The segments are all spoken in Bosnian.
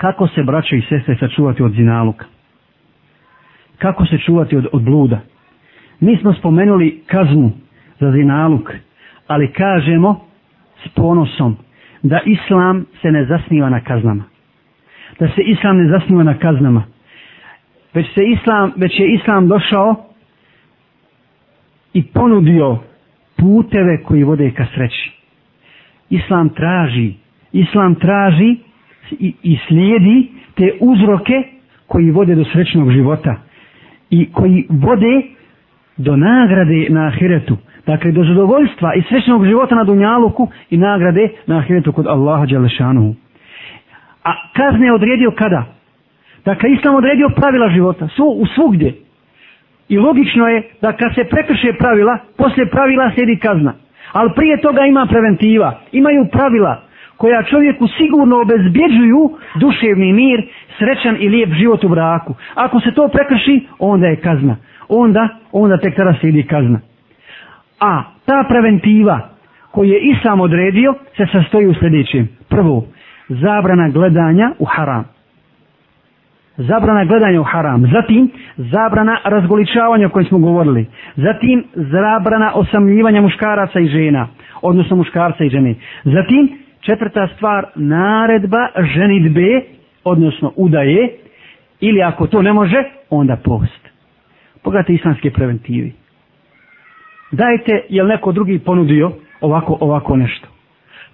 kako se braće i sestre sačuvati od zinaluka? Kako se čuvati od, od bluda? Mi smo spomenuli kaznu za zinaluk, ali kažemo s ponosom da islam se ne zasniva na kaznama. Da se islam ne zasniva na kaznama. Već, se islam, već je islam došao i ponudio puteve koji vode ka sreći. Islam traži, islam traži i, i slijedi te uzroke koji vode do srećnog života i koji vode do nagrade na ahiretu. Dakle, do zadovoljstva i srećnog života na Dunjaluku i nagrade na ahiretu kod Allaha Đalešanu. A kazne je odredio kada? Dakle, Islam odredio pravila života, svu, u svugdje. I logično je da kad se prekrše pravila, poslije pravila sjedi kazna. Ali prije toga ima preventiva, imaju pravila, koja čovjeku sigurno obezbjeđuju duševni mir, srećan i lijep život u braku. Ako se to prekrši, onda je kazna. Onda, onda tek tada slijedi kazna. A ta preventiva koju je Islam odredio se sastoji u sljedećem. Prvo, zabrana gledanja u haram. Zabrana gledanja u haram. Zatim, zabrana razgoličavanja o kojem smo govorili. Zatim, zabrana osamljivanja muškaraca i žena. Odnosno muškarca i žene. Zatim, Četvrta stvar, naredba ženitbe, odnosno udaje, ili ako to ne može, onda post. Pogledajte islamske preventivi. Dajte, je li neko drugi ponudio ovako, ovako nešto?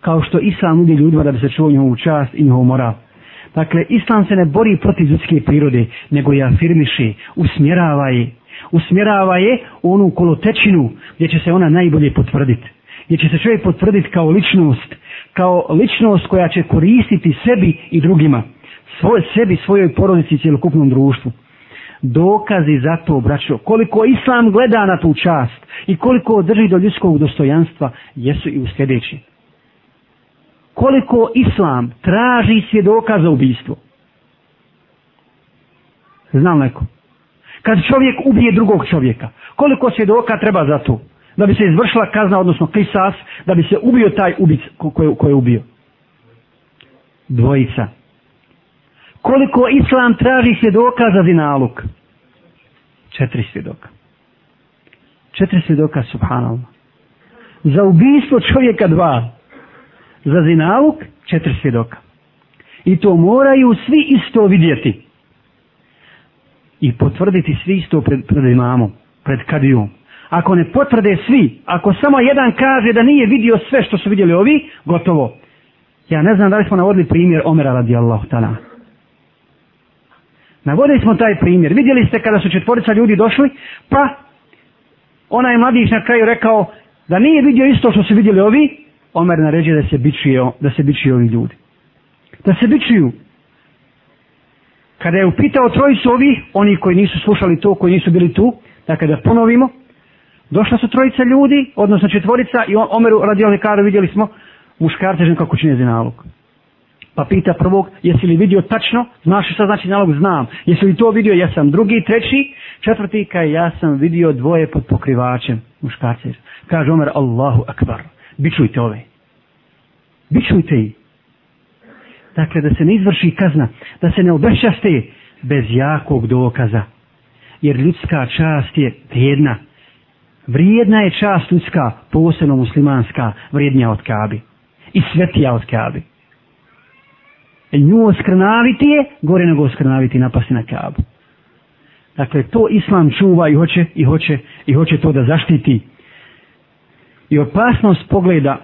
Kao što islam nudi ljudima da bi se čuo njihovu čast i njihovu moral. Dakle, islam se ne bori protiv ljudske prirode, nego je afirmiši, usmjerava je. Usmjerava je u onu kolotečinu gdje će se ona najbolje potvrditi. Gdje će se čovjek potvrditi kao ličnost, kao ličnost koja će koristiti sebi i drugima, svoj, sebi, svojoj porodici i cijelokupnom društvu. Dokazi za to, braćo, koliko Islam gleda na tu čast i koliko drži do ljudskog dostojanstva, jesu i u sljedeći. Koliko Islam traži svjedoka za ubijstvo? Znam neko. Kad čovjek ubije drugog čovjeka, koliko svjedoka treba za to? Koliko? da bi se izvršila kazna, odnosno kisas, da bi se ubio taj ubic koji ko je ubio. Dvojica. Koliko islam traži svjedoka za zinaluk? Četiri svjedoka. Četiri svjedoka, subhanallah. Za ubijstvo čovjeka dva. Za zinaluk četiri svjedoka. I to moraju svi isto vidjeti. I potvrditi svi isto pred, pred imamom, pred kadijom. Ako ne potvrde svi, ako samo jedan kaže da nije vidio sve što su vidjeli ovi, gotovo. Ja ne znam da li smo navodili primjer Omera radijallahu ta'ala. Navodili smo taj primjer. Vidjeli ste kada su četvorica ljudi došli, pa onaj mladić na kraju rekao da nije vidio isto što su vidjeli ovi, Omer naređe da se bičio, da se bičio ovi ljudi. Da se bičiju. Kada je upitao trojicu ovi, oni koji nisu slušali to, koji nisu bili tu, dakle da ponovimo, Došla su trojica ljudi, odnosno četvorica i Omeru radi on kada vidjeli smo muškarca žen kako čini zinalog. Pa pita prvog, jesi li vidio tačno? Znaš šta znači nalog? Znam. Jesi li to vidio? Ja sam drugi, treći, četvrti, kaj ja sam vidio dvoje pod pokrivačem muškarca. Kaže Omer, Allahu akbar. Bičujte ove. Bičujte ih. Dakle, da se ne izvrši kazna, da se ne obešćaste bez jakog dokaza. Jer ljudska čast je vrijedna vrijedna je čast ljudska, posebno muslimanska, vrijednija od Kabi. I svetija od Kabi. E nju oskrnaviti je gore nego oskrnaviti napasti na Kabu. Dakle, to Islam čuva i hoće, i hoće, i hoće to da zaštiti. I opasnost pogleda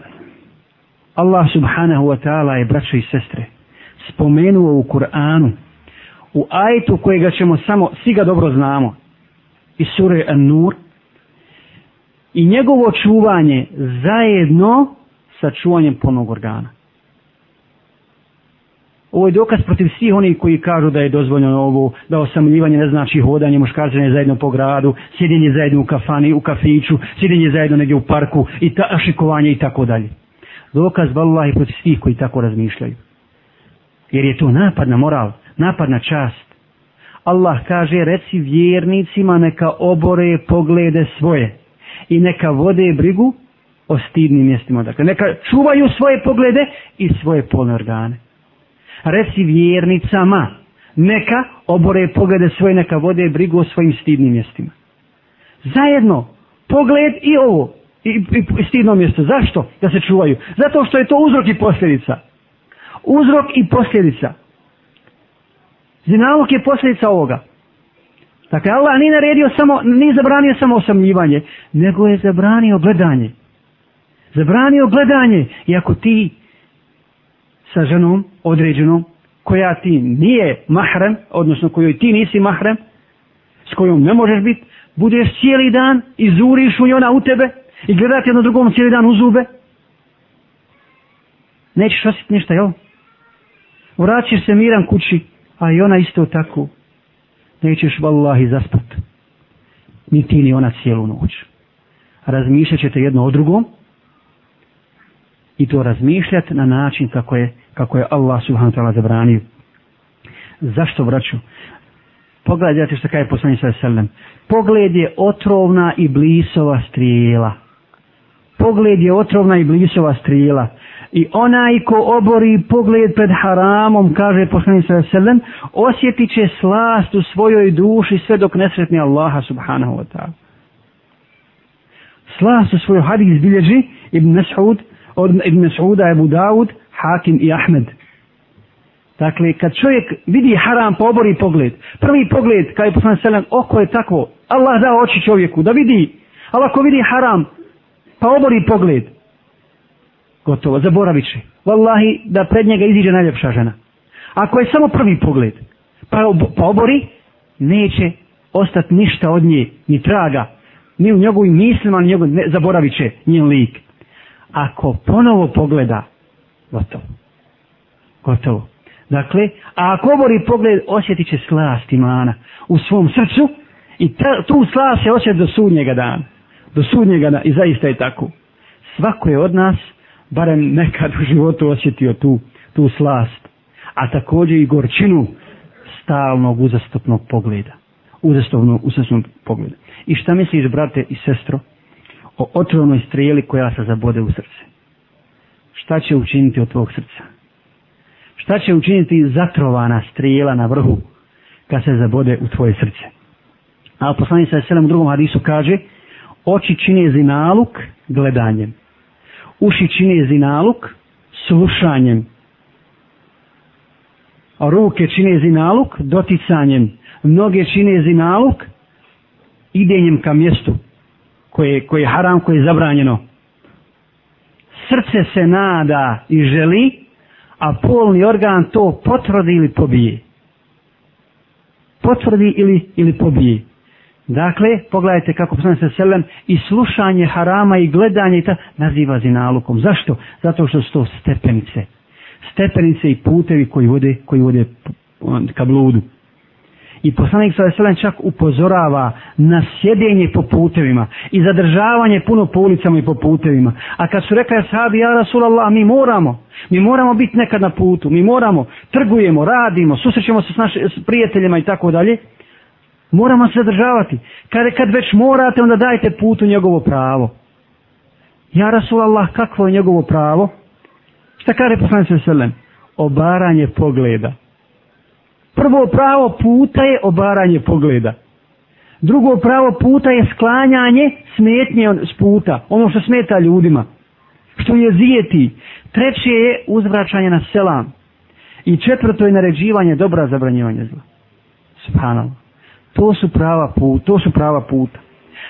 Allah subhanahu wa ta'ala je, braćo i sestre, spomenuo u Kur'anu, u ajetu kojega ćemo samo, svi ga dobro znamo, iz sure An-Nur, i njegovo čuvanje zajedno sa čuvanjem polnog organa. Ovo je dokaz protiv svih onih koji kažu da je dozvoljeno ovo, da osamljivanje ne znači hodanje, muškarčanje zajedno po gradu, sjedinje zajedno u kafani, u kafiću, sjedinje zajedno negdje u parku, i ta, šikovanje i tako dalje. Dokaz, valulah, je protiv svih koji tako razmišljaju. Jer je to napad na moral, napad na čast. Allah kaže, reci vjernicima neka obore poglede svoje i neka vode brigu o stidnim mjestima. Dakle, neka čuvaju svoje poglede i svoje polne organe. Reci vjernicama, neka obore poglede svoje, neka vode brigu o svojim stidnim mjestima. Zajedno, pogled i ovo, i, i, i stidno mjesto. Zašto? Da se čuvaju. Zato što je to uzrok i posljedica. Uzrok i posljedica. Zinalog je posljedica ovoga. Dakle, Allah nije naredio samo, nije zabranio samo osamljivanje, nego je zabranio gledanje. Zabranio gledanje. I ako ti sa ženom određenom, koja ti nije mahrem, odnosno kojoj ti nisi mahrem, s kojom ne možeš biti, budeš cijeli dan i zuriš u njona u tebe i gledati jedno drugom cijeli dan u zube, nećeš osjeti ništa, jel? Vraćiš se miran kući, a i ona isto tako nećeš vallahi zaspat. Ni ti ni ona cijelu noć. Razmišljat ćete jedno o drugom i to razmišljat na način kako je, kako je Allah subhanahu ta'ala zabranio. Zašto vraću? Pogledajte što kaže poslanik sa sallam. Pogled je otrovna i blisova strijela. Pogled je otrovna i blisova strijela. I onaj ko obori pogled pred haramom, kaže poslanik sa selem, osjeti će slast u svojoj duši sve dok ne sretne Allaha subhanahu wa ta'ala. Slast u svojoj hadis bilježi Ibn Mas'ud, od Ibn Mas'uda, Ibn Dawud, Hakim i Ahmed. Dakle, kad čovjek vidi haram, pa obori pogled. Prvi pogled, kada je poslanik selem, oko je tako. Allah da oči čovjeku, da vidi. Ali ako vidi haram, pa obori pogled gotovo, zaboravit će. Wallahi, da pred njega iziđe najljepša žena. Ako je samo prvi pogled, pa, pa obori, neće ostati ništa od nje, ni traga, ni u njegovim mislima, ni njegov, ne, zaboravit će njen lik. Ako ponovo pogleda, gotovo. Gotovo. Dakle, a ako obori pogled, osjetit će slast imana u svom srcu i ta, tu slast se osjeti do sudnjega dana. Do sudnjega dana i zaista je tako. Svako je od nas, barem nekad u životu osjetio tu, tu slast, a također i gorčinu stalnog uzastopnog pogleda. Uzastopnog, uzastopnog pogleda. I šta misliš, brate i sestro, o otrovnoj strijeli koja se zabode u srce? Šta će učiniti od tvog srca? Šta će učiniti zatrovana strijela na vrhu kad se zabode u tvoje srce? A poslanica je selem u drugom hadisu kaže, oči čine zinaluk gledanjem uši čine zinaluk slušanjem. A ruke čine zinaluk doticanjem. Mnoge čine zinaluk idenjem ka mjestu koje, koje je haram, koje je zabranjeno. Srce se nada i želi, a polni organ to potvrdi ili pobije. Potvrdi ili, ili pobije. Dakle, pogledajte kako poslanik se selem i slušanje harama i gledanje i ta naziva zinalukom. Zašto? Zato što su to stepenice. Stepenice i putevi koji vode, koji vode ka bludu. I poslanik sa selem čak upozorava na sjedenje po putevima i zadržavanje puno po ulicama i po putevima. A kad su rekli sahabi, ja Rasulallah, mi moramo, mi moramo biti nekad na putu, mi moramo, trgujemo, radimo, susrećemo se s našim prijateljima i tako dalje, Moramo se državati. Kad, kad već morate, onda dajte putu njegovo pravo. Ja Rasulallah, kakvo je njegovo pravo? Šta kada je poslanic Veselem? Obaranje pogleda. Prvo pravo puta je obaranje pogleda. Drugo pravo puta je sklanjanje smetnje s puta. Ono što smeta ljudima. Što je zijeti. Treće je uzvraćanje na selam. I četvrto je naređivanje dobra zabranjivanje zla. Subhanallah. To su prava put, to su prava puta.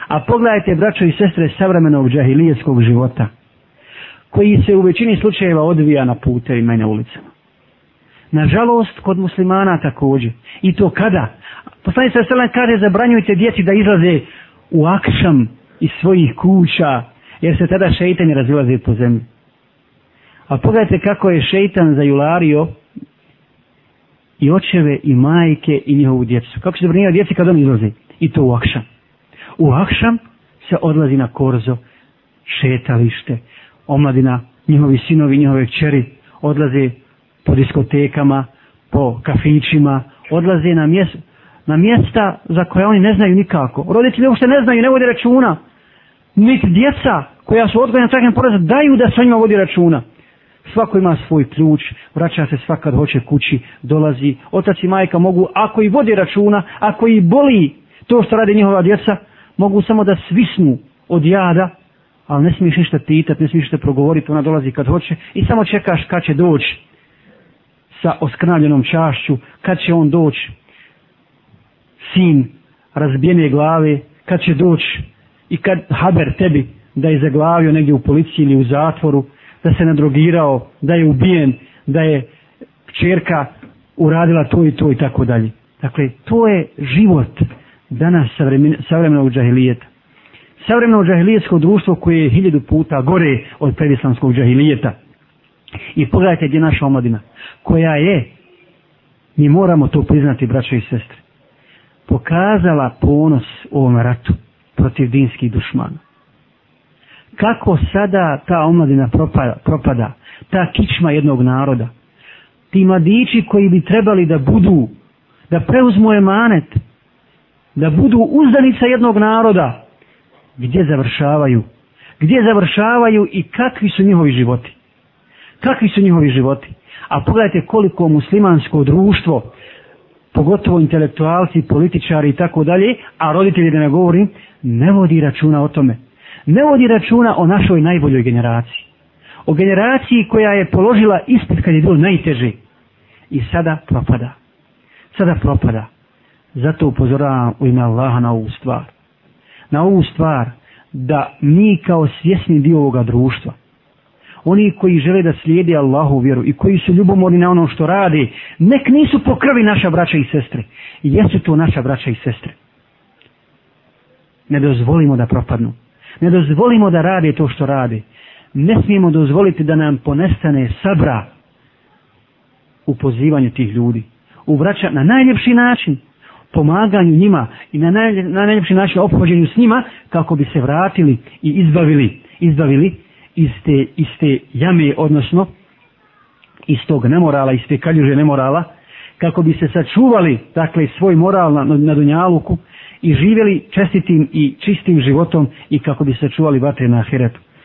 A pogledajte, braćo i sestre, savremenog džahilijetskog života, koji se u većini slučajeva odvija na pute i na ulicama. Nažalost, kod muslimana također. I to kada? Poslani sa sve kaže, zabranjujte djeci da izlaze u akšam iz svojih kuća, jer se tada šeitan razilaze po zemlji. A pogledajte kako je šeitan zajulario, i očeve i majke i njihovu djecu. Kako se brinjava djeci kad oni izlaze? I to u Akšam. U Akšam se odlazi na korzo, šetalište, omladina, njihovi sinovi, njihove čeri, odlaze po diskotekama, po kafićima, odlaze na, mjest, na mjesta za koje oni ne znaju nikako. Roditelji uopšte ne znaju, ne vode računa. Niti djeca koja su odgojena na takvim porazom, daju da sa njima vodi računa svako ima svoj ključ, vraća se svak kad hoće kući, dolazi, otac i majka mogu, ako i vode računa, ako i boli to što rade njihova djeca, mogu samo da svisnu od jada, ali ne smiješ ništa pitat, ne smiješ ništa progovorit, ona dolazi kad hoće i samo čekaš kad će doći sa oskrnavljenom čašću, kad će on doći, sin razbijene glave, kad će doći i kad haber tebi da je zaglavio negdje u policiji ili u zatvoru, da se nadrogirao, da je ubijen, da je čerka uradila to i to i tako dalje. Dakle, to je život danas savremen, savremenog džahilijeta. Savremeno džahilijetsko društvo koje je hiljadu puta gore od predislamskog džahilijeta. I pogledajte gdje naša omladina, koja je, mi moramo to priznati, braćo i sestre, pokazala ponos u ovom ratu protiv dinskih dušmana kako sada ta omladina propada, propada, ta kičma jednog naroda, ti mladići koji bi trebali da budu, da preuzmu emanet, da budu uzdanica jednog naroda, gdje završavaju? Gdje završavaju i kakvi su njihovi životi? Kakvi su njihovi životi? A pogledajte koliko muslimansko društvo, pogotovo intelektualci, političari i tako dalje, a roditelji da ne govori, ne vodi računa o tome ne vodi računa o našoj najboljoj generaciji. O generaciji koja je položila ispit kad je bilo najteže. I sada propada. Sada propada. Zato upozoravam u ime Allaha na ovu stvar. Na ovu stvar da mi kao svjesni dio ovoga društva, oni koji žele da slijede Allahu vjeru i koji su ljubomorni na ono što radi, nek nisu po krvi naša braća i sestre. Jesu to naša braća i sestre. Ne dozvolimo da propadnu. Ne dozvolimo da radi to što radi. Ne smijemo dozvoliti da nam ponestane sabra u pozivanju tih ljudi. U vraća na najljepši način pomaganju njima i na, naj, na najljepši način ophođenju s njima kako bi se vratili i izbavili, izbavili iz te, iz te jame, odnosno iz tog nemorala, iz te kaljuže nemorala, kako bi se sačuvali dakle, svoj moral na, na Dunjaluku, i živjeli čestitim i čistim životom i kako bi se čuvali vatre na ahiretu.